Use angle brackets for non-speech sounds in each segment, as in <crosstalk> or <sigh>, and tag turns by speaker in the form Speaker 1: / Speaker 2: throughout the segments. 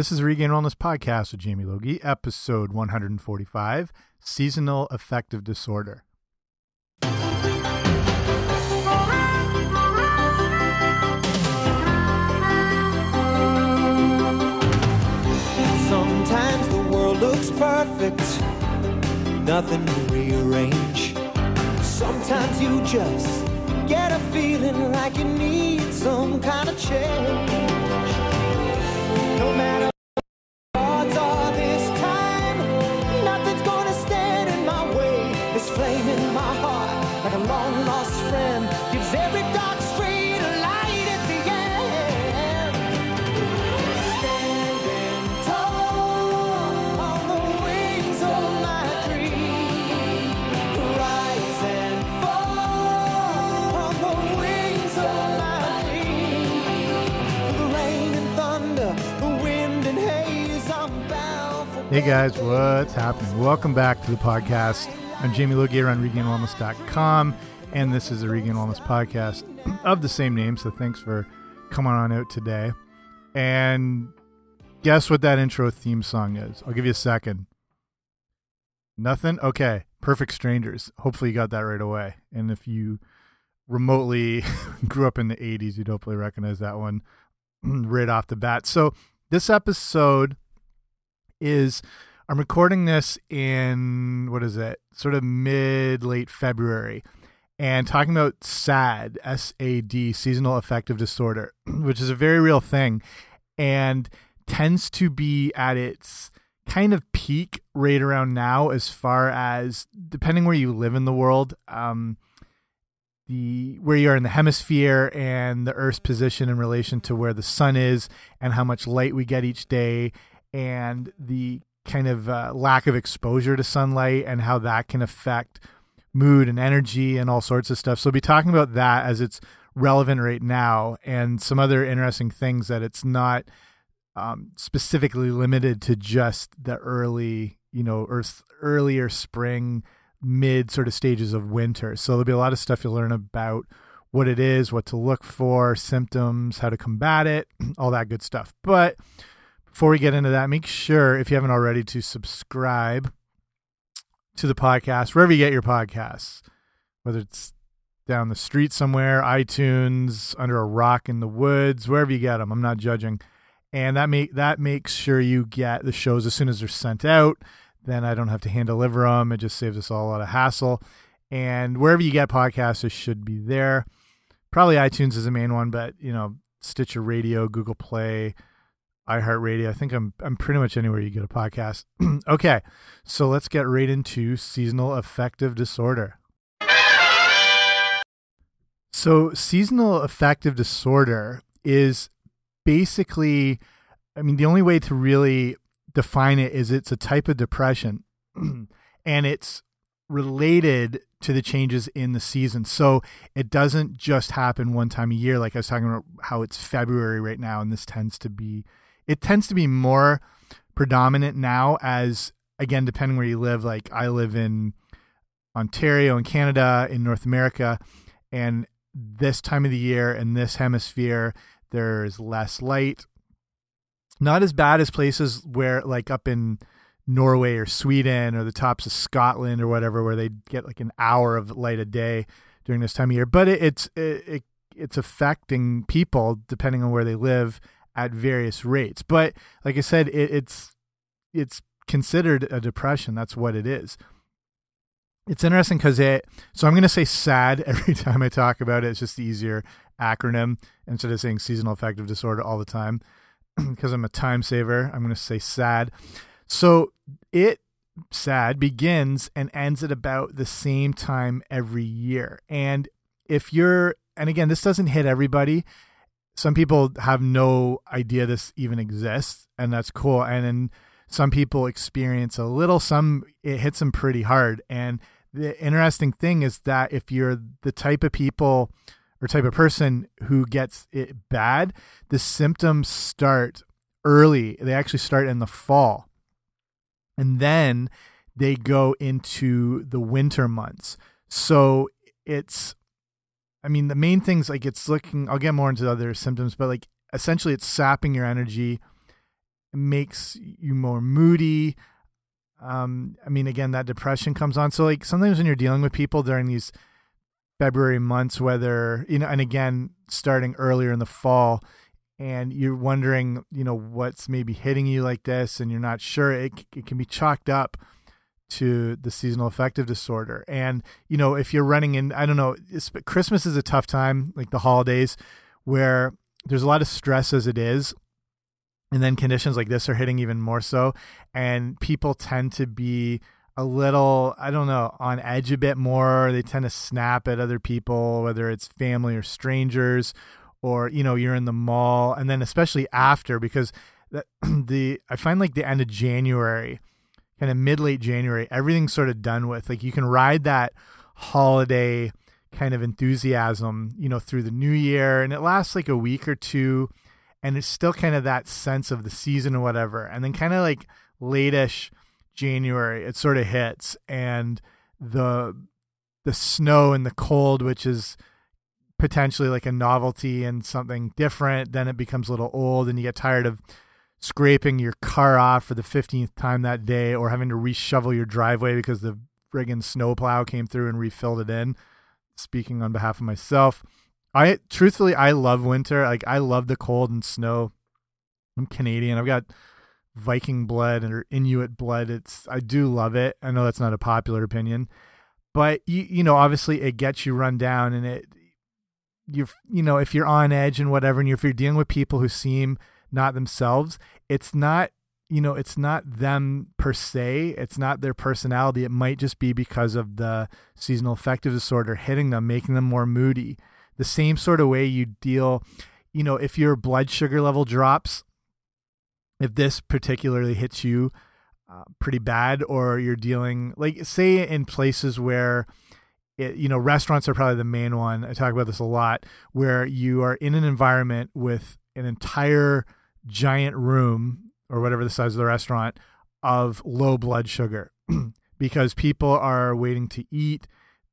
Speaker 1: This is Regain Wellness Podcast with Jamie Logie, episode 145 Seasonal Affective Disorder.
Speaker 2: Sometimes the world looks perfect, nothing to rearrange. Sometimes you just get a feeling like you need some kind of change. No matter
Speaker 1: Hey guys, what's happening? Welcome back to the podcast. I'm Jamie Logie on RegainWellness.com, and this is the Regain Wellness Podcast of the same name. So thanks for coming on out today. And guess what that intro theme song is? I'll give you a second. Nothing? Okay. Perfect Strangers. Hopefully you got that right away. And if you remotely <laughs> grew up in the 80s, you'd hopefully recognize that one <clears throat> right off the bat. So this episode is I'm recording this in what is it? Sort of mid late February and talking about SAD, S A D, seasonal affective disorder, <clears throat> which is a very real thing and tends to be at its kind of peak right around now as far as depending where you live in the world um the where you are in the hemisphere and the earth's position in relation to where the sun is and how much light we get each day and the kind of uh, lack of exposure to sunlight and how that can affect mood and energy and all sorts of stuff. So, we'll be talking about that as it's relevant right now and some other interesting things that it's not um, specifically limited to just the early, you know, or earlier spring, mid sort of stages of winter. So, there'll be a lot of stuff you'll learn about what it is, what to look for, symptoms, how to combat it, <clears throat> all that good stuff. But before we get into that, make sure if you haven't already to subscribe to the podcast wherever you get your podcasts, whether it's down the street somewhere, iTunes, under a rock in the woods, wherever you get them. I'm not judging, and that make that makes sure you get the shows as soon as they're sent out. Then I don't have to hand deliver them. It just saves us all a lot of hassle. And wherever you get podcasts, it should be there. Probably iTunes is the main one, but you know, Stitcher Radio, Google Play, iHeartRadio. I think I'm I'm pretty much anywhere you get a podcast. <clears throat> okay, so let's get right into seasonal affective disorder. So seasonal affective disorder is basically, I mean, the only way to really define it is it's a type of depression, <clears throat> and it's related to the changes in the season. So it doesn't just happen one time a year. Like I was talking about how it's February right now, and this tends to be it tends to be more predominant now as again depending where you live like i live in ontario in canada in north america and this time of the year in this hemisphere there's less light. Not as bad as places where like up in norway or sweden or the tops of scotland or whatever where they get like an hour of light a day during this time of year. But it, it's it, it it's affecting people depending on where they live at various rates. But like I said, it, it's it's considered a depression. That's what it is. It's interesting because it. So I'm going to say SAD <laughs> every time I talk about it. It's just the easier acronym instead of saying seasonal affective disorder all the time. <clears throat> Because I'm a time saver, I'm going to say SAD. So it SAD begins and ends at about the same time every year. And if you're, and again, this doesn't hit everybody some people have no idea this even exists and that's cool. And then some people experience a little some it hits them pretty hard. And the interesting thing is that if you're the type of people or type of person who gets it bad the symptoms start early. They actually start in the fall. And then they go into the winter months. So it's I mean, the main things like it's looking. I'll get more into other symptoms, but like essentially, it's sapping your energy. makes you more moody. Um, I mean, again, that depression comes on. So, like, sometimes when you're dealing with people during these February months, whether, you know, and again, starting earlier in the fall, and you're wondering, you know, what's maybe hitting you like this, and you're not sure, it, it can be chalked up to the seasonal affective disorder. And, you know, if you're running in, I don't know, Christmas is a tough time, like the holidays, where there's a lot of stress as it is. And then conditions like this are hitting even more so. And people tend to be a little, I don't know, on edge a bit more. They tend to snap at other people, whether it's family or strangers, or, you know, you're in the mall. And then especially after, because the, <clears throat> the I find like the end of January, kind of mid late January, everything's sort of done with. Like you can ride that holiday kind of enthusiasm, you know, through the new year, and it lasts like a week or two, and it's still kind of that sense of the season or whatever. And then kind of like late-ish January, it sort of hits, and the the snow and the cold, which is potentially like a novelty and something different, then it becomes a little old, and you get tired of scraping your car off for the 15th time that day or having to reshovel your driveway because the friggin' snowplow came through and refilled it in. Speaking on behalf of myself, I truthfully I love winter. Like I love the cold and snow. I'm Canadian. I've got Viking blood or Inuit blood. It's I do love it. I know that's not a popular opinion, but you you know obviously it gets you run down and it you you know if you're on edge and whatever and if you're dealing with people who seem not themselves. It's not, you know, it's not them per se. It's not their personality. It might just be because of the seasonal affective disorder hitting them, making them more moody. The same sort of way you deal, you know, if your blood sugar level drops, if this particularly hits you uh, pretty bad, or you're dealing, like, say, in places where, it, you know, restaurants are probably the main one. I talk about this a lot, where you are in an environment with an entire giant room or whatever the size of the restaurant of low blood sugar <clears throat> because people are waiting to eat.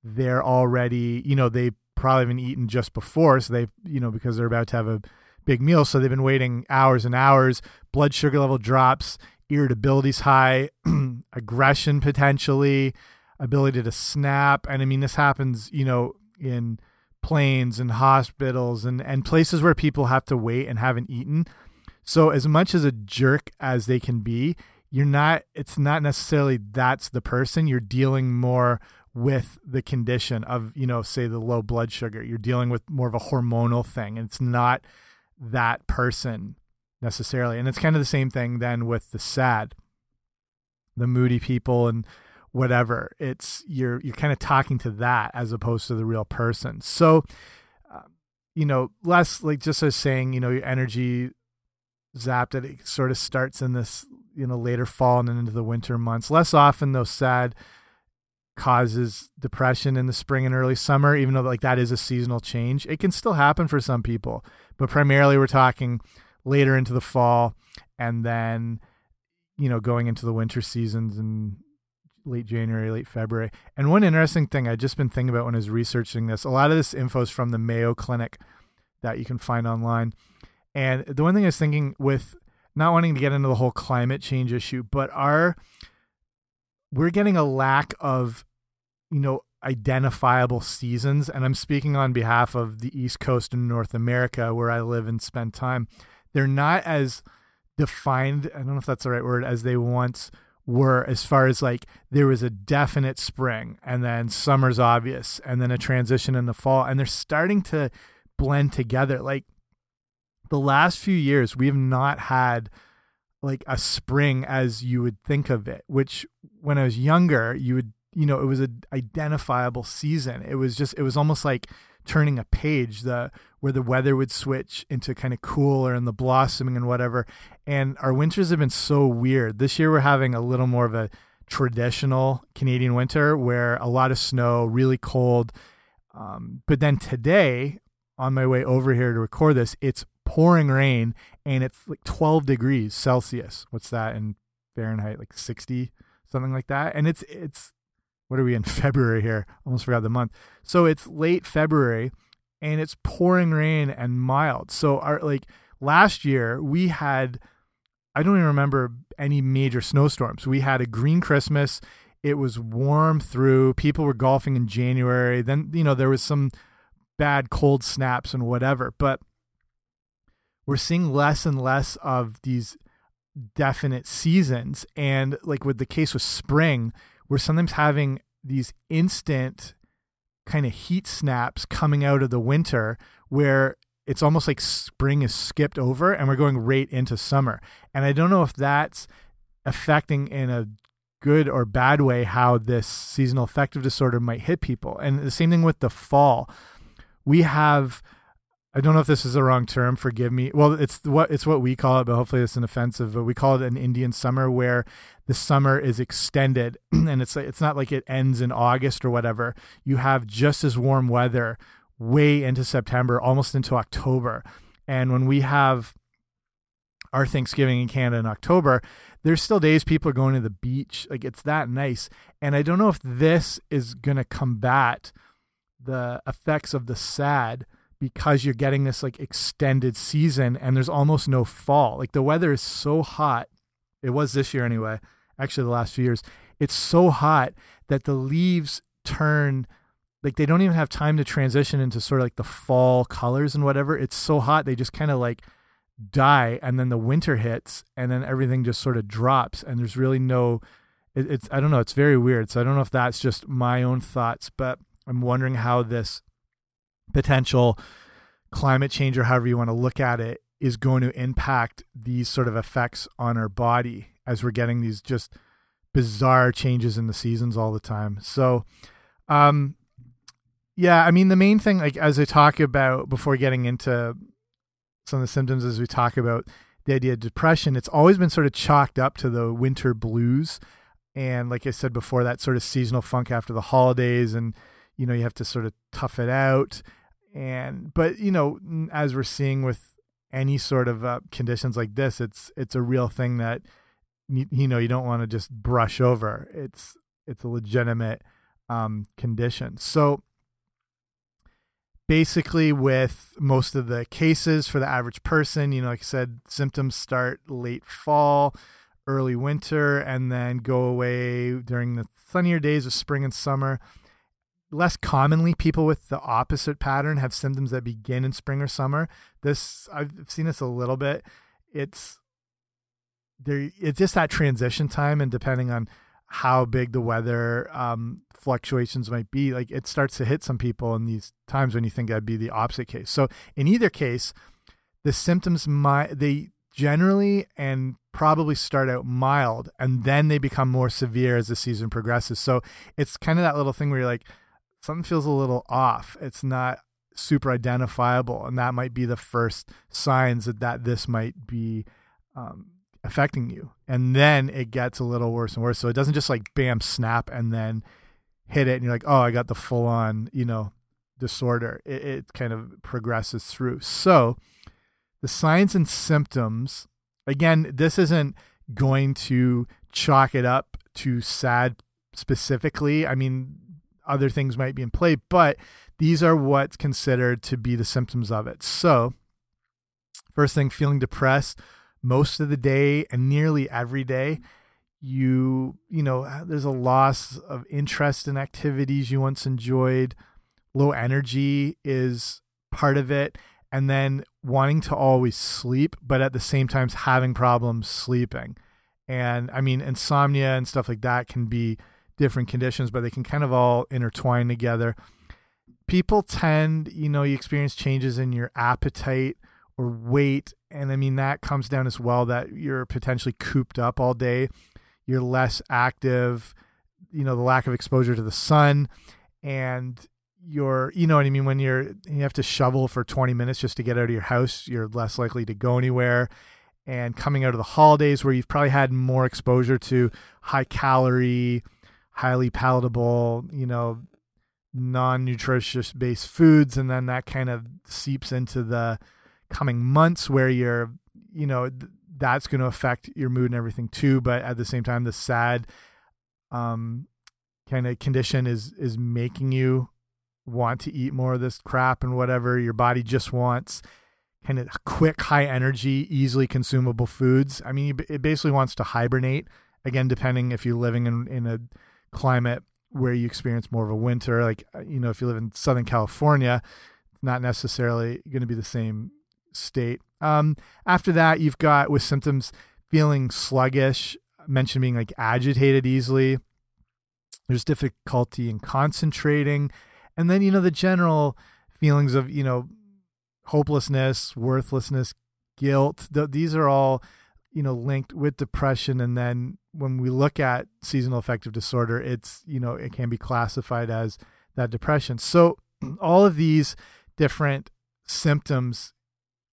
Speaker 1: They're already, you know, they probably haven't eaten just before. So they, you know, because they're about to have a big meal. So they've been waiting hours and hours. Blood sugar level drops, irritability's high, <clears throat> aggression potentially, ability to snap. And I mean, this happens, you know, in planes and hospitals and, and places where people have to wait and haven't eaten. So as much as a jerk as they can be, you're not it's not necessarily that's the person. You're dealing more with the condition of, you know, say the low blood sugar. You're dealing with more of a hormonal thing. And it's not that person necessarily. And it's kind of the same thing then with the sad, the moody people and whatever. It's you're you're kind of talking to that as opposed to the real person. So, uh, you know, less like just as saying, you know, your energy zapped it. It sort of starts in this, you know, later fall and then into the winter months. Less often, though, sad causes depression in the spring and early summer, even though like that is a seasonal change. It can still happen for some people, but primarily we're talking later into the fall and then, you know, going into the winter seasons and late January, late February. And one interesting thing I've just been thinking about when I was researching this, a lot of this info is from the Mayo Clinic that you can find online. And the one thing I was thinking with not wanting to get into the whole climate change issue, but our we're getting a lack of, you know, identifiable seasons. And I'm speaking on behalf of the East Coast and North America where I live and spend time. They're not as defined, I don't know if that's the right word, as they once were as far as like there was a definite spring and then summer's obvious and then a transition in the fall and they're starting to blend together like the last few years we have not had like a spring as you would think of it which when i was younger you would you know it was an identifiable season. It was just it was almost like turning a page the where the weather would switch into kind of cooler and the blossoming and whatever. And our winters have been so weird. This year we're having a little more of a traditional canadian winter where a lot of snow really cold. Um, but then today on my way over here to record this it's pouring rain and it's like 12 degrees Celsius. What's that in Fahrenheit? Like 60, something like that. And it's, it's, what are we in <laughs> February here? Almost forgot the month. So it's late February and it's pouring rain and mild. So our, like last year we had I don't even remember any major snowstorms. We had a green Christmas. It was warm through. People were golfing in January. Then, you know, there was some bad cold snaps and whatever. But we're seeing less and less of these definite seasons. And like with the case with spring, we're sometimes having these instant kind of heat snaps coming out of the winter where it's almost like spring is skipped over and we're going right into summer. And I don't know if that's affecting in a good or bad way how this seasonal affective disorder might hit people. And the same thing with the fall. We have I don't know if this is the wrong term, forgive me. Well, it's what it's what we call it, but hopefully it's an offensive, but we call it an Indian summer where the summer is extended <clears throat> and it's it's not like it ends in August or whatever. You have just as warm weather way into September, almost into October. And when we have our Thanksgiving in Canada in October, there's still days people are going to the beach. Like it's that nice. And I don't know if this is going to combat the effects of the sad because you're getting this like extended season and there's almost no fall. Like the weather is so hot. It was this year anyway. Actually, the last few years, it's so hot that the leaves turn like they don't even have time to transition into sort of like the fall colors and whatever. It's so hot they just kind of like die and then the winter hits and then everything just sort of drops and there's really no it, it's I don't know, it's very weird. So I don't know if that's just my own thoughts, but I'm wondering how this potential climate change or however you want to look at it is going to impact these sort of effects on our body as we're getting these just bizarre changes in the seasons all the time. So um yeah, I mean the main thing like as I talk about before getting into some of the symptoms as we talk about the idea of depression, it's always been sort of chalked up to the winter blues and like I said before that sort of seasonal funk after the holidays and you know you have to sort of tough it out and but you know as we're seeing with any sort of uh, conditions like this it's it's a real thing that you, you know you don't want to just brush over. It's it's a legitimate um, condition. So basically with most of the cases for the average person you know like i said symptoms start late fall early winter and then go away during the sunnier days of spring and summer less commonly people with the opposite pattern have symptoms that begin in spring or summer. This i've seen this a little bit. It's there it's just that transition time and depending on how big the weather um, fluctuations might be like it starts to hit some people in these times when you think that'd be the opposite case. So in either case the symptoms might they generally and probably start out mild and then they become more severe as the season progresses. So it's kind of that little thing where you're like something feels a little off. It's not super identifiable, and that might be the first signs that that this might be um, affecting you. And then it gets a little worse and worse. So it doesn't just like bam snap and then hit it, and you're like, oh, I got the full on, you know, disorder. It, it kind of progresses through. So the signs and symptoms. Again, this isn't going to chalk it up to sad specifically. I mean, other things might be in play, but these are what's considered to be the symptoms of it. So, first thing, feeling depressed most of the day and nearly every day. You, you know, there's a loss of interest in activities you once enjoyed. Low energy is part of it. And then wanting to always sleep, but at the same time having problems sleeping. And I mean, insomnia and stuff like that can be different conditions, but they can kind of all intertwine together. People tend, you know, you experience changes in your appetite or weight. And I mean, that comes down as well that you're potentially cooped up all day. You're less active, you know, the lack of exposure to the sun. And you're, you know what I mean? When you're, you have to shovel for 20 minutes just to get out of your house, you're less likely to go anywhere. And coming out of the holidays where you've probably had more exposure to high calorie, highly palatable, you know, non-nutritious based foods and then that kind of seeps into the coming months where you're you know th that's going to affect your mood and everything too but at the same time the sad um kind of condition is is making you want to eat more of this crap and whatever your body just wants kind of quick, high energy, easily consumable foods. I mean, it basically wants to hibernate. Again, depending if you're living in, in a climate where you experience more of a winter, like, uh, you know, if you live in Southern California, not necessarily going to be the same state. Um, after that, you've got with symptoms feeling sluggish, mentioned being like agitated easily. There's difficulty in concentrating. And then, you know, the general feelings of, you know, hopelessness, worthlessness, guilt. Th these are all, you know, linked with depression. And then when we look at seasonal affective disorder, it's, you know, it can be classified as that depression. So <clears throat> all of these different symptoms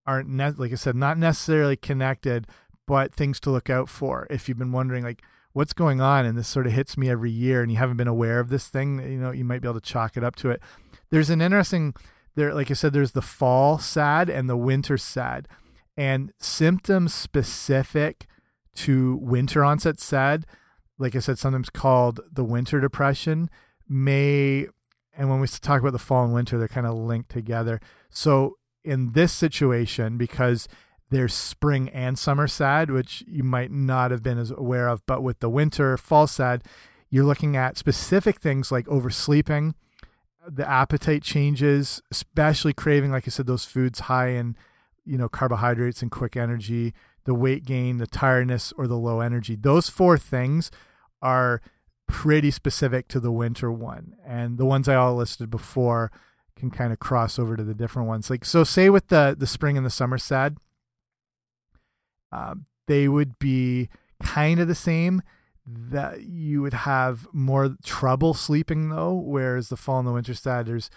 Speaker 1: aren't, like I said, not necessarily connected, but things to look out for. If you've been wondering, like, what's going on and this sort of hits me every year and you haven't been aware of this thing, you know, you might be able to chalk it up to it. There's an interesting there like I said there's the fall sad and the winter sad. And symptoms specific to winter onset sad, like I said sometimes called the winter depression may and when we talk about the fall and winter they're kind of linked together. So in this situation because there's spring and summer sad, which you might not have been as aware of, but with the winter fall sad, you're looking at specific things like oversleeping, the appetite changes, especially craving, like I said, those foods high in, you know, carbohydrates and quick energy, the weight gain, the tiredness, or the low energy. Those four things are pretty specific to the winter one. And the ones I all listed before can kind of cross over to the different ones. Like so say with the the spring and the summer sad, uh, they would be kind of the same that you would have more trouble sleeping though, whereas the fall and the winter sad, there's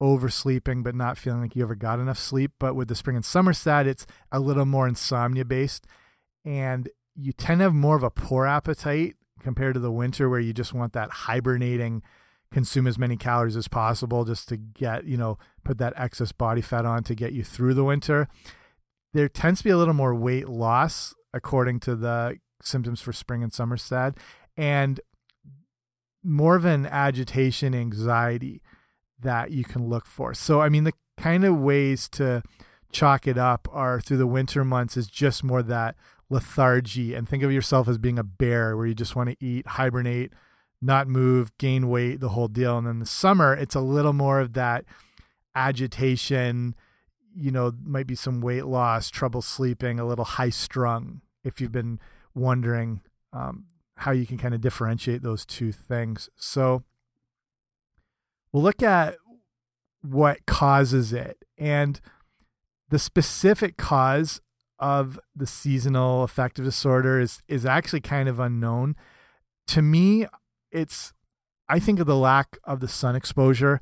Speaker 1: oversleeping but not feeling like you ever got enough sleep. But with the spring and summer sad, it's a little more insomnia based, and you tend to have more of a poor appetite compared to the winter where you just want that hibernating consume as many calories as possible just to get you know put that excess body fat on to get you through the winter. There tends to be a little more weight loss according to the symptoms for spring and summer sad and more of an agitation anxiety that you can look for so i mean the kind of ways to chalk it up are through the winter months is just more that lethargy and think of yourself as being a bear where you just want to eat hibernate not move gain weight the whole deal and then the summer it's a little more of that agitation you know might be some weight loss trouble sleeping a little high strung if you've been wondering um, how you can kind of differentiate those two things. So we'll look at what causes it. And the specific cause of the seasonal affective disorder is is actually kind of unknown. To me, it's I think of the lack of the sun exposure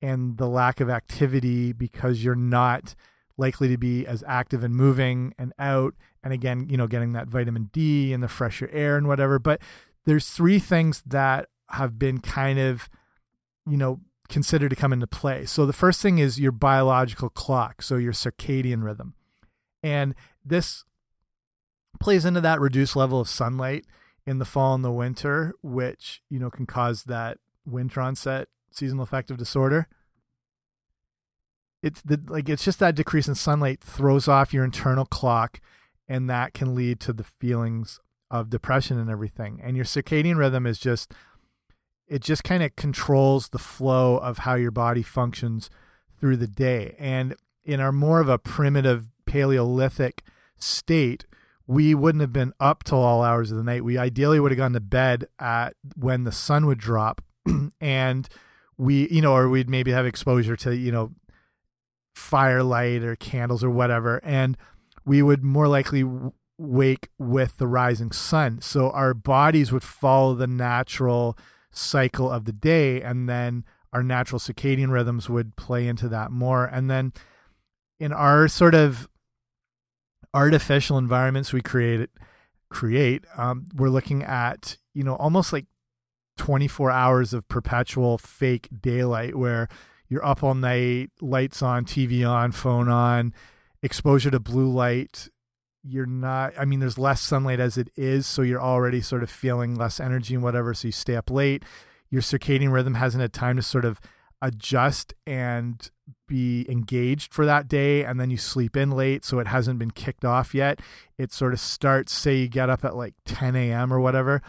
Speaker 1: and the lack of activity because you're not likely to be as active and moving and out and again you know getting that vitamin d and the fresher air and whatever but there's three things that have been kind of you know considered to come into play. So the first thing is your biological clock so your circadian rhythm. And this plays into that reduced level of sunlight in the fall and the winter which you know can cause that winter onset seasonal affective disorder. It's the like it's just that decrease in sunlight throws off your internal clock and that can lead to the feelings of depression and everything. And your circadian rhythm is just it just kind of controls the flow of how your body functions through the day. And in our more of a primitive paleolithic state we wouldn't have been up till all hours of the night. We ideally would have gone to bed at when the sun would drop. <clears throat> And we you know or we'd maybe have exposure to you know firelight or candles or whatever. And we would more likely wake with the rising sun. So our bodies would follow the natural cycle of the day and then our natural circadian rhythms would play into that more and then in our sort of artificial environments we create create um, we're looking at you know almost like 24 hours of perpetual fake daylight where you're up all night, lights on, TV on, phone on, exposure to blue light. You're not, I mean, there's less sunlight as it is, so you're already sort of feeling less energy and whatever, so you stay up late. Your circadian rhythm hasn't had time to sort of adjust and be engaged for that day and then you sleep in late so it hasn't been kicked off yet it sort of starts say you get up at like 10 a.m or whatever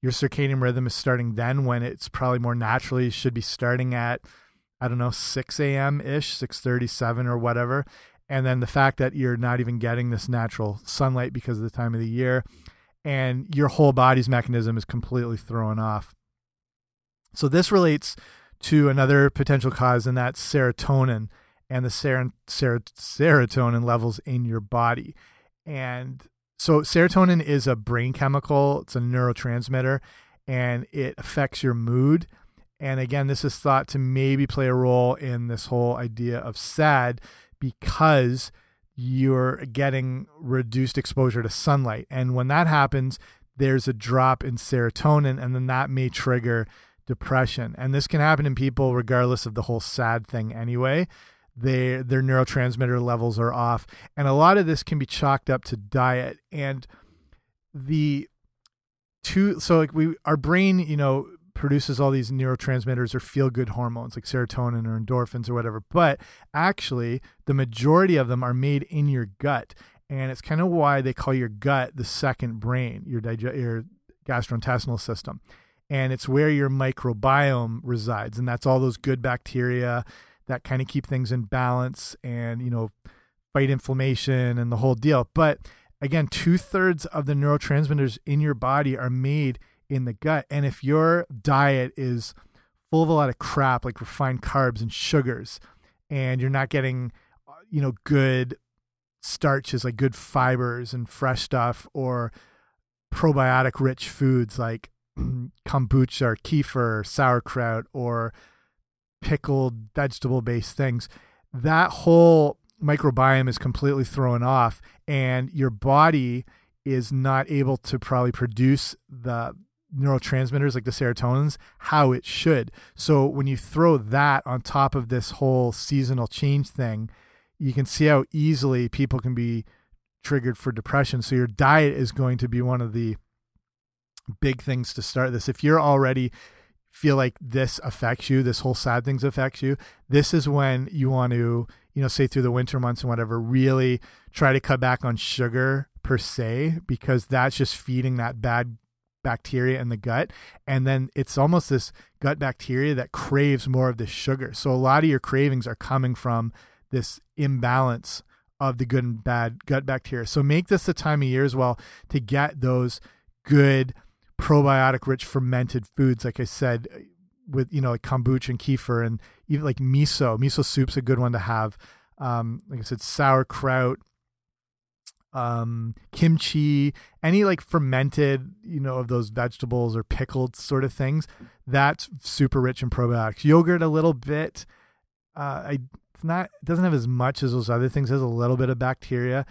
Speaker 1: your circadian rhythm is starting then when it's probably more naturally should be starting at i don't know 6 a.m ish 6.37 or whatever and then the fact that you're not even getting this natural sunlight because of the time of the year and your whole body's mechanism is completely thrown off so this relates to another potential cause, and that's serotonin and the ser ser serotonin levels in your body. And so, serotonin is a brain chemical, it's a neurotransmitter, and it affects your mood. And again, this is thought to maybe play a role in this whole idea of SAD because you're getting reduced exposure to sunlight. And when that happens, there's a drop in serotonin, and then that may trigger depression. And this can happen in people regardless of the whole sad thing anyway. They their neurotransmitter levels are off. And a lot of this can be chalked up to diet and the two so like we our brain, you know, produces all these neurotransmitters or feel good hormones like serotonin or endorphins or whatever. But actually, the majority of them are made in your gut. And it's kind of why they call your gut the second brain, your, your gastrointestinal system and it's where your microbiome resides and that's all those good bacteria that kind of keep things in balance and you know fight inflammation and the whole deal but again two-thirds of the neurotransmitters in your body are made in the gut. And if your diet is full of a lot of crap like refined carbs and sugars and you're not getting uh, you know good starches like good fibers and fresh stuff or probiotic rich foods like <clears throat> kombucha or kefir or sauerkraut or pickled vegetable based things, that whole microbiome is completely thrown off and your body is not able to probably produce the neurotransmitters like the serotonins how it should. So when you throw that on top of this whole seasonal change thing, you can see how easily people can be triggered for depression. So your diet is going to be one of the big things to start this. If you're already feel like this affects you, this whole sad things affects you, this is when you want to, you know, say through the winter months and whatever, really try to cut back on sugar per se, because that's just feeding that bad bacteria in the gut. And then it's almost this gut bacteria that craves more of this sugar. So a lot of your cravings are coming from this imbalance of the good and bad gut bacteria. So make this the time of year as well to get those good probiotic rich fermented foods like i said with you know like kombucha and kefir and even like miso miso soup's a good one to have um like i said sauerkraut um kimchi any like fermented you know of those vegetables or pickled sort of things that's super rich in probiotics yogurt a little bit uh i it's not it doesn't have as much as those other things it has a little bit of bacteria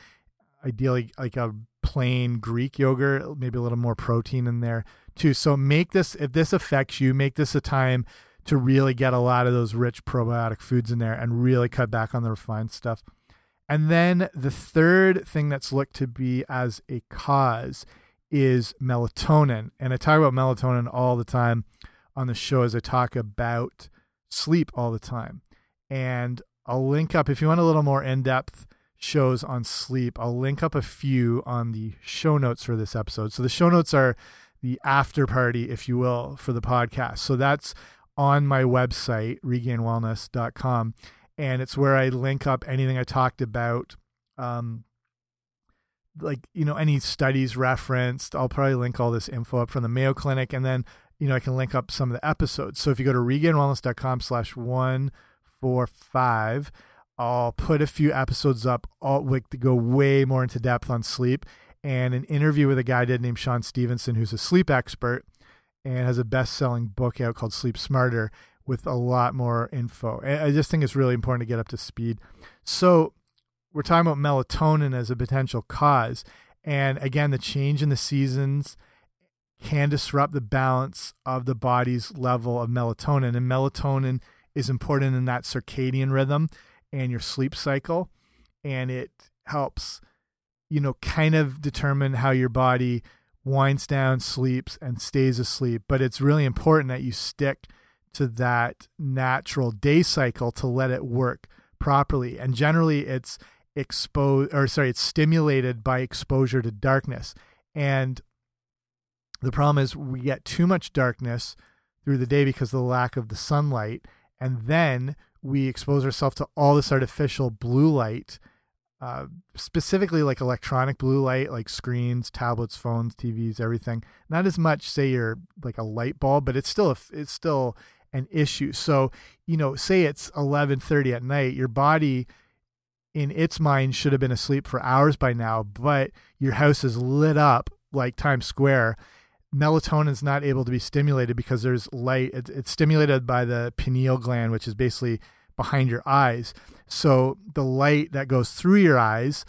Speaker 1: ideally like a plain Greek yogurt, maybe a little more protein in there too. So make this if this affects you, make this a time to really get a lot of those rich probiotic foods in there and really cut back on the refined stuff. And then the third thing that's looked to be as a cause is melatonin. And I talk about melatonin all the time on the show as I talk about sleep all the time. And I'll link up if you want a little more in depth shows on sleep. I'll link up a few on the show notes for this episode. So the show notes are the after party, if you will, for the podcast. So that's on my website, regainwellness.com. And it's where I link up anything I talked about. Um, like, you know, any studies referenced. I'll probably link all this info up from the Mayo Clinic. And then, you know, I can link up some of the episodes. So if you go to regainwellness.com slash one four five, I'll put a few episodes up all like to go way more into depth on sleep and an interview with a guy I did named Shawn Stevenson who's a sleep expert and has a best-selling book out called Sleep Smarter with a lot more info. I just think it's really important to get up to speed. So we're talking about melatonin as a potential cause. And again, the change in the seasons can disrupt the balance of the body's level of melatonin. And melatonin is important in that circadian rhythm and your sleep cycle and it helps you know kind of determine how your body winds down sleeps and stays asleep but it's really important that you stick to that natural day cycle to let it work properly. And generally, it's exposed or sorry, it's stimulated by exposure to darkness. And the problem is we get too much darkness through the day because of the lack of the sunlight, and then we expose ourselves to all this artificial blue light. Uh, specifically like electronic blue light, like screens, tablets, phones, TVs, everything. Not as much, say you're like a light bulb, but it's still a, it's still an issue. So, you know, say it's 11:30 at night, your body in its mind should have been asleep for hours by now, but your house is lit up like Times Square. Melatonin is not able to be stimulated because there's light. It's, it's stimulated by the pineal gland, which is basically behind your eyes. So the light that goes through your eyes,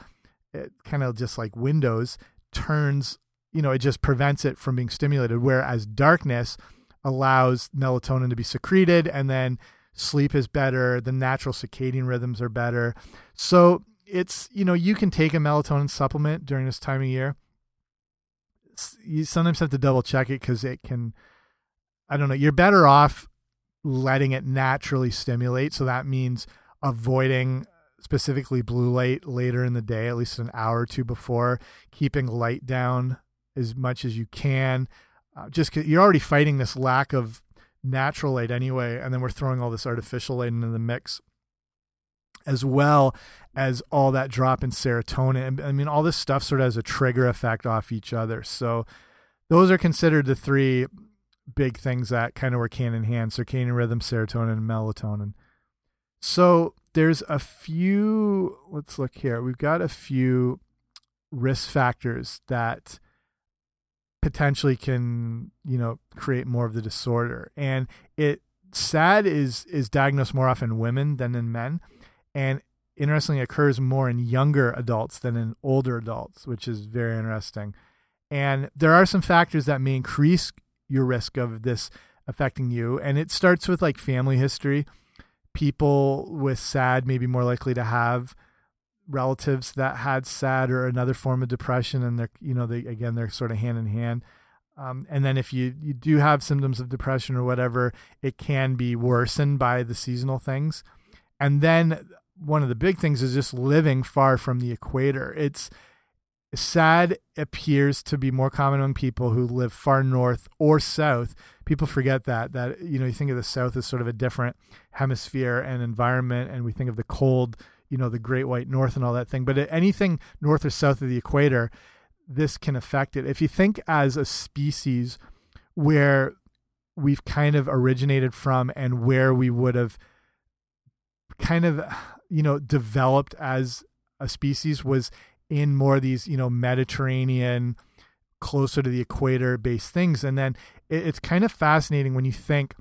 Speaker 1: eh, kind of just like windows, turns, you know, it just prevents it from being stimulated. Whereas darkness, allows melatonin to be secreted and then sleep is better the natural circadian rhythms are better. So it's you know you can take a melatonin supplement during this time of year. You sometimes have to double check it because it can i don't know you're better off letting it naturally stimulate. So that means avoiding specifically blue light later in the day at least an hour or two before keeping light down as much as you can uh, just you're already fighting this lack of natural light anyway, and then we're throwing all this artificial light into the mix, as well as all that drop in serotonin. I mean, all this stuff sort of has a trigger effect off each other. So those are considered the three big things that kind of work hand in hand: circadian rhythm, serotonin, and melatonin. So there's a few. Let's look here. We've got a few risk factors that potentially can you know create more of the disorder. And it sad is is diagnosed more often in women than in men. And interestingly occurs more in younger adults than in older adults which is very interesting. And there are some factors that may increase your risk of this affecting you. And it starts with like family history. People with sad may be more likely to have relatives that had SAD or another form of depression, and they're you know they again they're sort of hand in hand. Um, and then if you you do have symptoms of depression or whatever, it can be worsened by the seasonal things. And then one of the big things is just living far from the equator. It's sad appears to be more common among people who live far north or south. People forget that that you know you think of the south as sort of a different hemisphere and environment, and we think of the cold you know the Great White North and all that thing. But anything north or south of the equator, this can affect it. If you think as a species where we've kind of originated from and where we would have kind of you know developed as a species was in more of these you know Mediterranean closer to the equator based things and then it's kind of fascinating when you think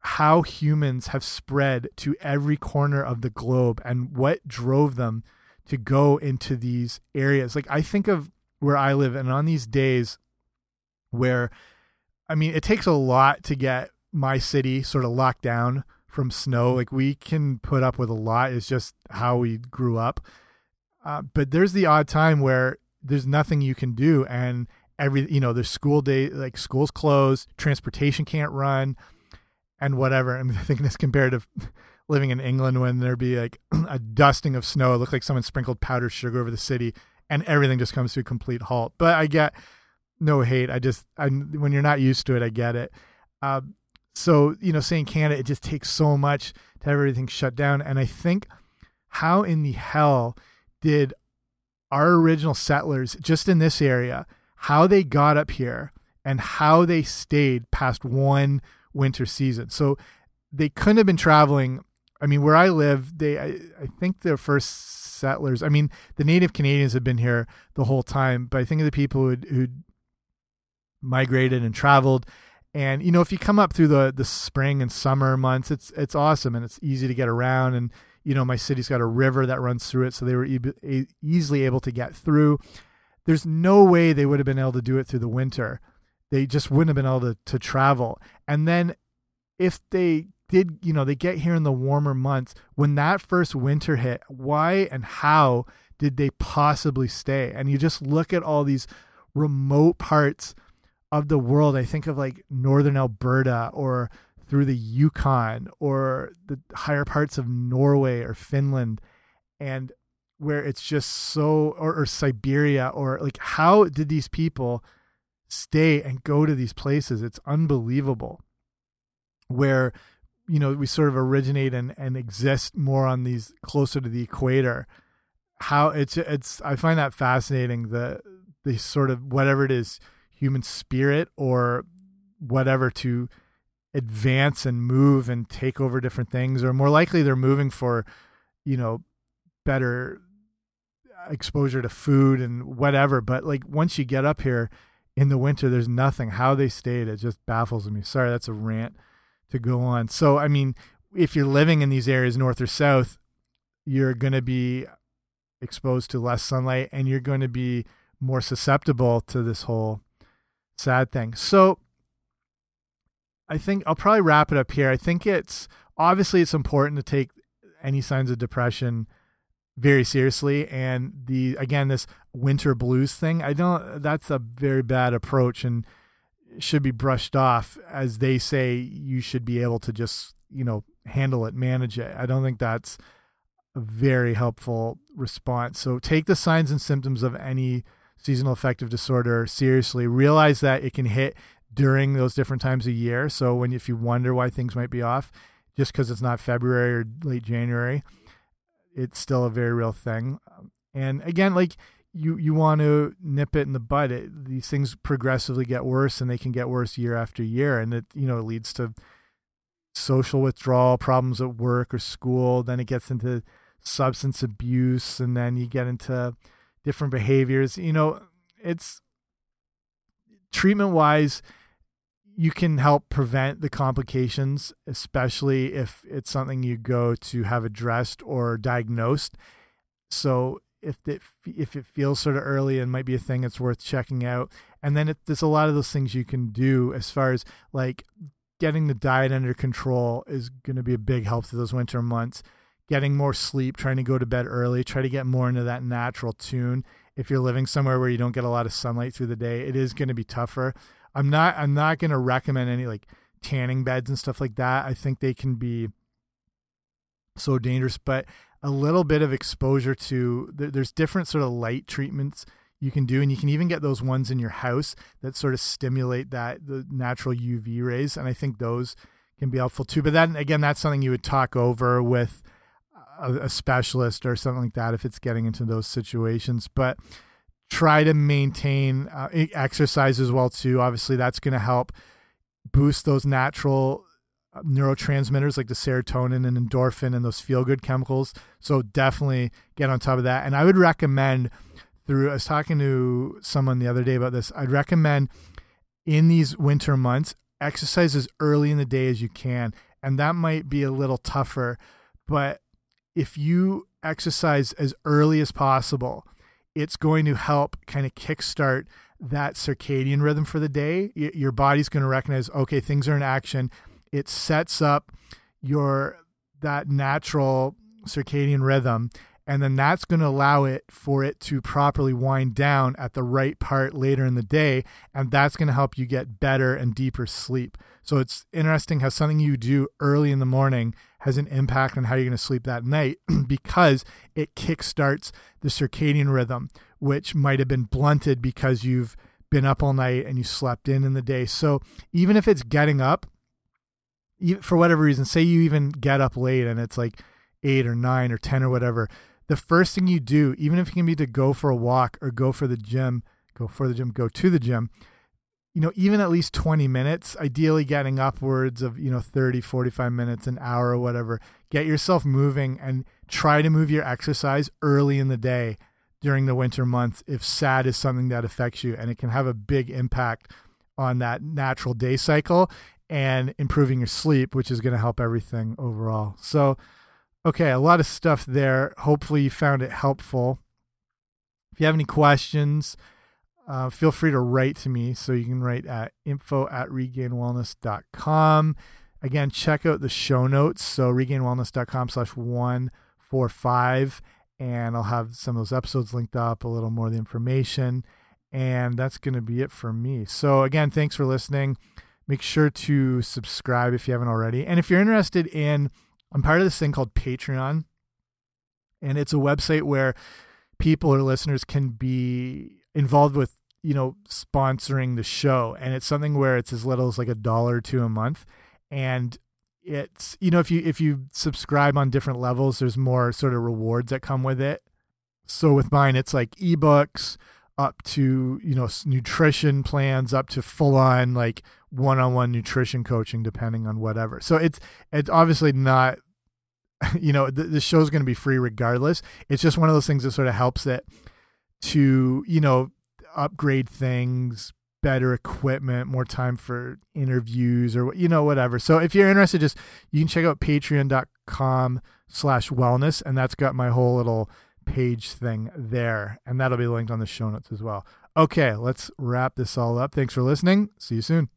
Speaker 1: how humans have spread to every corner of the globe and what drove them to go into these areas. Like I think of where I live and on these days where I mean it takes a lot to get my city sort of locked down from snow. Like we can put up with a lot. It's just how we grew up. Uh, but there's the odd time where there's nothing you can do and every you know there's school day like schools closed transportation can't run and whatever. I'm thinking this compared to <laughs> living in England when there'd be like <clears throat> a dusting of snow. It looked like someone sprinkled powdered sugar over the city, and everything just comes to a complete halt. But I get no hate. I just I, when you're not used to it, I get it. Uh, so you know, saying Canada, it just takes so much to have everything shut down. And I think how in the hell did our original settlers just in this area how they got up here and how they stayed past one winter season. So they couldn't have been traveling. I mean, where I live, they I, I think the first settlers. I mean, the native Canadians have been here the whole time, but I think of the people who who migrated and traveled. And you know, if you come up through the the spring and summer months, it's it's awesome and it's easy to get around. And you know, my city's got a river that runs through it, so they were e easily able to get through. There's no way they would have been able to do it through the winter they just wouldn't have been able to, to travel. And then if they did, you know, they get here in the warmer months, when that first winter hit, why and how did they possibly stay? And you just look at all these remote parts of the world. I think of like northern Alberta or through the Yukon or the higher parts of Norway or Finland and where it's just so or, or Siberia or like how did these people stay and go to these places it's unbelievable. Where you know we sort of originate and and exist more on these closer to the equator. How it's it's i find that fascinating the the sort of whatever it is human spirit or whatever to advance and move and take over different things or more likely they're moving for you know better exposure to food and whatever. But like once you get up here in the winter there's nothing how they stayed it just baffles me sorry that's a rant to go on so i mean if you're living in these areas north or south you're going to be exposed to less sunlight and you're going to be more susceptible to this whole sad thing. So I think I'll probably wrap it up here. I think it's obviously it's important to take any signs of depression very seriously and the again this winter blues thing I don't that's a very bad approach and should be brushed off as they say you should be able to just you know handle it manage it I don't think that's a very helpful response so take the signs and symptoms of any seasonal affective disorder seriously. Realize that it can hit during those different times of year. So when if you wonder why things might be off, just because it's not February or late January, it's still a very real thing. Um, and again, like you you want to nip it in the bud. It, these things progressively get worse, and they can get worse year after year, and it you know it leads to social withdrawal, problems at work or school. Then it gets into substance abuse, and then you get into different behaviors. You know, it's treatment wise, you can help prevent the complications, especially if it's something you go to have addressed or diagnosed. So if it if it feels sort of early and might be a thing, it's worth checking out. And then it, there's a lot of those things you can do as far as like getting the diet under control is going to be a big help through those winter months getting more sleep, trying to go to bed early, try to get more into that natural tune. If you're living somewhere where you don't get a lot of sunlight through the day, it is going to be tougher. I'm not I'm not going to recommend any like tanning beds and stuff like that. I think they can be so dangerous, but a little bit of exposure to there's different sort of light treatments you can do and you can even get those ones in your house that sort of stimulate that the natural UV rays and I think those can be helpful too. But then again, that's something you would talk over with a, a specialist or something like that if it's getting into those situations. But try to maintain uh, exercise as well too. Obviously, that's going to help boost those natural uh, neurotransmitters like the serotonin and endorphin and those feel good chemicals. So definitely get on top of that. And I would recommend through I was talking to someone the other day about this. I'd recommend in these winter months exercise as early in the day as you can. And that might be a little tougher, but if you exercise as early as possible, it's going to help kind of kickstart that circadian rhythm for the day. Your body's going to recognize, okay, things are in action. It sets up your that natural circadian rhythm and then that's going to allow it for it to properly wind down at the right part later in the day and that's going to help you get better and deeper sleep. So it's interesting how something you do early in the morning has an impact on how you're going to sleep that night <clears throat> because it kickstarts the circadian rhythm which might have been blunted because you've been up all night and you slept in in the day. So even if it's getting up for whatever reason say you even get up late and it's like 8 or 9 or 10 or whatever the first thing you do, even if it can be to go for a walk or go for the gym, go for the gym, go to the gym, you know, even at least 20 minutes, ideally getting upwards of, you know, 30, 45 minutes, an hour or whatever, get yourself moving and try to move your exercise early in the day during the winter months if sad is something that affects you and it can have a big impact on that natural day cycle and improving your sleep, which is going to help everything overall. So, Okay, a lot of stuff there. Hopefully, you found it helpful. If you have any questions, uh, feel free to write to me. So you can write at info at regainedwellness.com. Again, check out the show notes. So regainedwellness.com slash 145. And I'll have some of those episodes linked up, a little more of the information. And that's going to be it for me. So, again, thanks for listening. make sure to subscribe if you haven't already. And if you're interested in, I'm part of this thing called Patreon, and it's a website where people or listeners can be involved with you know sponsoring the show. And it's something where it's as little as like a dollar or two a month. And it's you know if you if you subscribe on different levels there's more sort of rewards that come with it. So with mine it's like ebooks up to you know nutrition plans up to full on like one-on-one nutrition coaching depending on whatever. So it's it's obviously not <laughs> you know the, the show's going to be free regardless. It's just one of those things that sort of helps it to you know upgrade things better equipment more time for interviews or you know whatever. So if you're interested just you can check out patreon.com slash wellness and that's got my whole little page thing there and that'll be linked on the show notes as well. Okay let's wrap this all up. Thanks for listening. See you soon